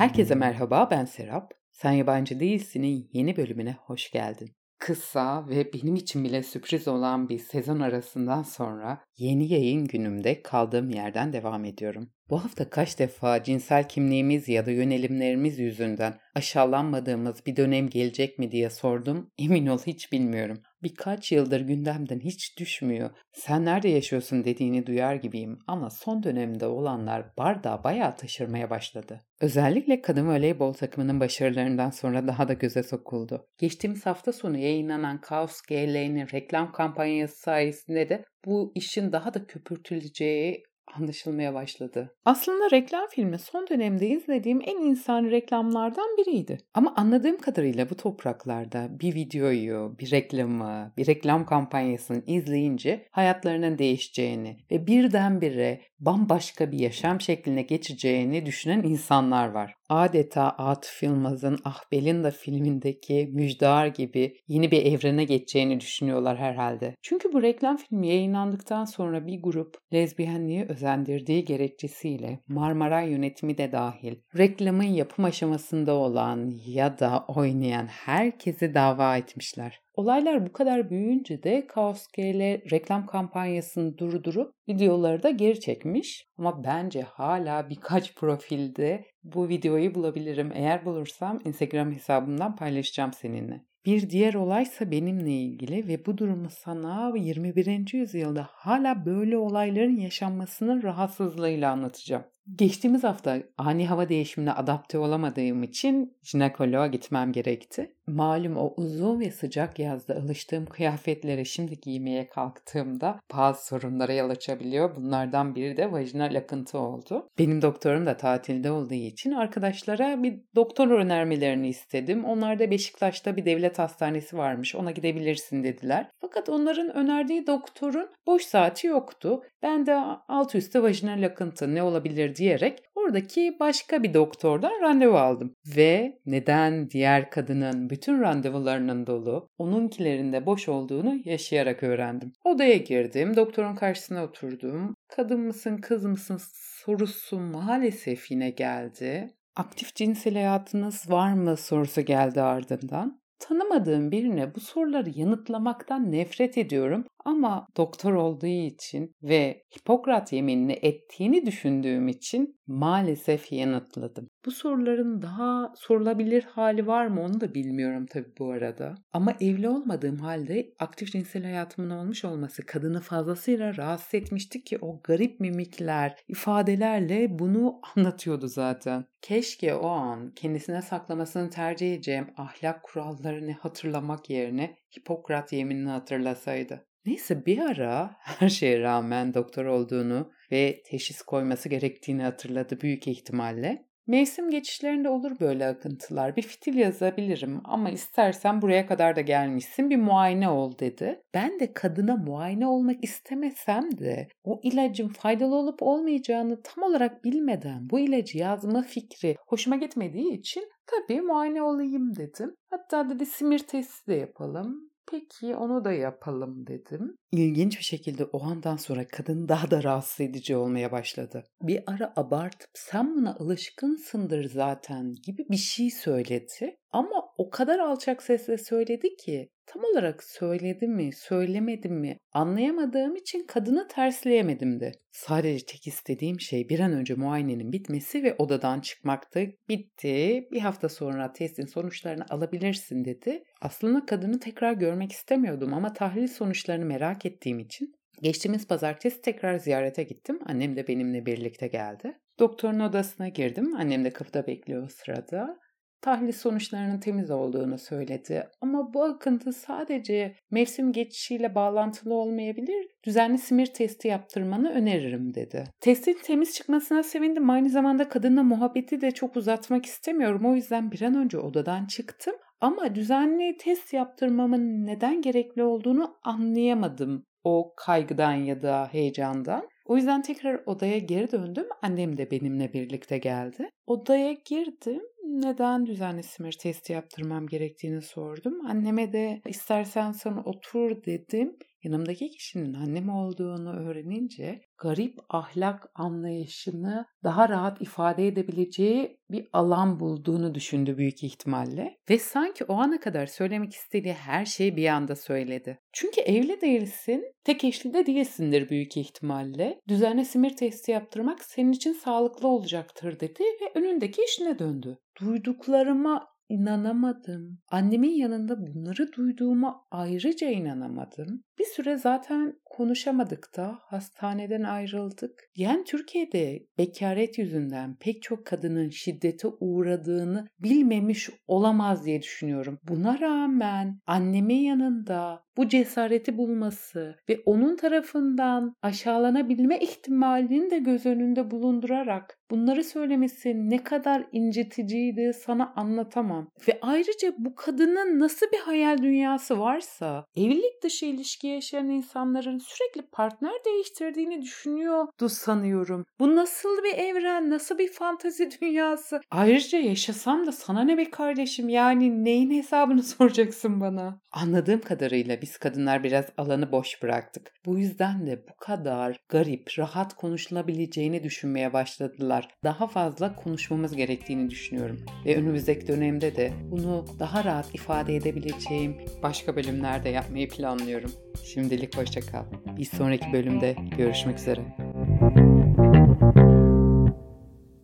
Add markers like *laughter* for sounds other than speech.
Herkese merhaba ben Serap. Sen Yabancı Değilsin'in yeni bölümüne hoş geldin. Kısa ve benim için bile sürpriz olan bir sezon arasından sonra yeni yayın günümde kaldığım yerden devam ediyorum. Bu hafta kaç defa cinsel kimliğimiz ya da yönelimlerimiz yüzünden aşağılanmadığımız bir dönem gelecek mi diye sordum. Emin ol hiç bilmiyorum. Birkaç yıldır gündemden hiç düşmüyor. Sen nerede yaşıyorsun dediğini duyar gibiyim ama son dönemde olanlar bardağı bayağı taşırmaya başladı. Özellikle kadın voleybol takımının başarılarından sonra daha da göze sokuldu. Geçtiğimiz hafta sonu yayınlanan Kaos GL'nin reklam kampanyası sayesinde de bu işin daha da köpürtüleceği anlaşılmaya başladı. Aslında reklam filmi son dönemde izlediğim en insan reklamlardan biriydi. Ama anladığım kadarıyla bu topraklarda bir videoyu, bir reklamı, bir reklam kampanyasını izleyince hayatlarının değişeceğini ve birdenbire bambaşka bir yaşam şekline geçeceğini düşünen insanlar var. Adeta Atıf Yılmaz'ın Ah Belinda filmindeki Müjdar gibi yeni bir evrene geçeceğini düşünüyorlar herhalde. Çünkü bu reklam filmi yayınlandıktan sonra bir grup lezbiyenliği özendirdiği gerekçesiyle Marmaray yönetimi de dahil reklamın yapım aşamasında olan ya da oynayan herkesi dava etmişler. Olaylar bu kadar büyüyünce de Kaos GL reklam kampanyasını durdurup videoları da geri çekmiş. Ama bence hala birkaç *laughs* profilde bu videoyu bulabilirim. Eğer bulursam Instagram hesabımdan paylaşacağım seninle. Bir diğer olaysa benimle ilgili ve bu durumu sana 21. yüzyılda hala böyle olayların yaşanmasının rahatsızlığıyla anlatacağım. Geçtiğimiz hafta ani hava değişimine adapte olamadığım için jinekoloğa gitmem gerekti. Malum o uzun ve sıcak yazda alıştığım kıyafetleri şimdi giymeye kalktığımda bazı sorunlara yol açabiliyor. Bunlardan biri de vajinal akıntı oldu. Benim doktorum da tatilde olduğu için arkadaşlara bir doktor önermelerini istedim. Onlar da Beşiktaş'ta bir devlet hastanesi varmış ona gidebilirsin dediler. Fakat onların önerdiği doktorun boş saati yoktu. Ben de alt üstte vajinal akıntı ne olabilir diyerek oradaki başka bir doktordan randevu aldım. Ve neden diğer kadının bütün randevularının dolu, onunkilerinde boş olduğunu yaşayarak öğrendim. Odaya girdim, doktorun karşısına oturdum. Kadın mısın, kız mısın sorusu maalesef yine geldi. Aktif cinsel hayatınız var mı sorusu geldi ardından. Tanımadığım birine bu soruları yanıtlamaktan nefret ediyorum ama doktor olduğu için ve Hipokrat yeminini ettiğini düşündüğüm için maalesef yanıtladım. Bu soruların daha sorulabilir hali var mı onu da bilmiyorum tabii bu arada. Ama evli olmadığım halde aktif cinsel hayatımın olmuş olması kadını fazlasıyla rahatsız etmişti ki o garip mimikler, ifadelerle bunu anlatıyordu zaten. Keşke o an kendisine saklamasını tercih edeceğim ahlak kurallarını hatırlamak yerine Hipokrat yeminini hatırlasaydı. Neyse bir ara her şeye rağmen doktor olduğunu ve teşhis koyması gerektiğini hatırladı büyük ihtimalle. Mevsim geçişlerinde olur böyle akıntılar. Bir fitil yazabilirim ama istersen buraya kadar da gelmişsin bir muayene ol dedi. Ben de kadına muayene olmak istemesem de o ilacın faydalı olup olmayacağını tam olarak bilmeden bu ilacı yazma fikri hoşuma gitmediği için tabii muayene olayım dedim. Hatta dedi simir testi de yapalım. Peki onu da yapalım dedim. İlginç bir şekilde o andan sonra kadın daha da rahatsız edici olmaya başladı. Bir ara abartıp sen buna alışkınsındır zaten gibi bir şey söyledi. Ama o kadar alçak sesle söyledi ki tam olarak söyledi mi, söylemedi mi anlayamadığım için kadını tersleyemedim de. Sadece tek istediğim şey bir an önce muayenenin bitmesi ve odadan çıkmaktı. Bitti. Bir hafta sonra testin sonuçlarını alabilirsin dedi. Aslında kadını tekrar görmek istemiyordum ama tahlil sonuçlarını merak ettiğim için Geçtiğimiz pazartesi tekrar ziyarete gittim. Annem de benimle birlikte geldi. Doktorun odasına girdim. Annem de kapıda bekliyor o sırada tahlil sonuçlarının temiz olduğunu söyledi. Ama bu akıntı sadece mevsim geçişiyle bağlantılı olmayabilir. Düzenli simir testi yaptırmanı öneririm dedi. Testin temiz çıkmasına sevindim. Aynı zamanda kadınla muhabbeti de çok uzatmak istemiyorum. O yüzden bir an önce odadan çıktım. Ama düzenli test yaptırmamın neden gerekli olduğunu anlayamadım o kaygıdan ya da heyecandan. O yüzden tekrar odaya geri döndüm. Annem de benimle birlikte geldi. Odaya girdim neden düzenli simir testi yaptırmam gerektiğini sordum. Anneme de istersen sana otur dedim. yanımdaki kişinin annem olduğunu öğrenince garip ahlak anlayışını daha rahat ifade edebileceği bir alan bulduğunu düşündü büyük ihtimalle. Ve sanki o ana kadar söylemek istediği her şeyi bir anda söyledi. Çünkü evli değilsin, tek eşli de değilsindir büyük ihtimalle. Düzenli simir testi yaptırmak senin için sağlıklı olacaktır dedi ve önündeki işine döndü. Duyduklarıma inanamadım. Annemin yanında bunları duyduğuma ayrıca inanamadım. Bir süre zaten konuşamadık da hastaneden ayrıldık. Yani Türkiye'de bekaret yüzünden pek çok kadının şiddete uğradığını bilmemiş olamaz diye düşünüyorum. Buna rağmen annemin yanında bu cesareti bulması ve onun tarafından aşağılanabilme ihtimalini de göz önünde bulundurarak bunları söylemesi ne kadar inciticiydi sana anlatamam. Ve ayrıca bu kadının nasıl bir hayal dünyası varsa evlilik dışı ilişki yaşayan insanların sürekli partner değiştirdiğini düşünüyordu sanıyorum. Bu nasıl bir evren, nasıl bir fantazi *laughs* dünyası? Ayrıca yaşasam da sana ne be kardeşim yani neyin hesabını *laughs* soracaksın bana? Anladığım kadarıyla biz kadınlar biraz alanı boş bıraktık. Bu yüzden de bu kadar garip, rahat konuşulabileceğini düşünmeye başladılar. Daha fazla konuşmamız gerektiğini düşünüyorum. Ve önümüzdeki dönemde de bunu daha rahat ifade edebileceğim başka bölümlerde yapmayı planlıyorum. Şimdilik hoşça kal. Bir sonraki bölümde görüşmek üzere.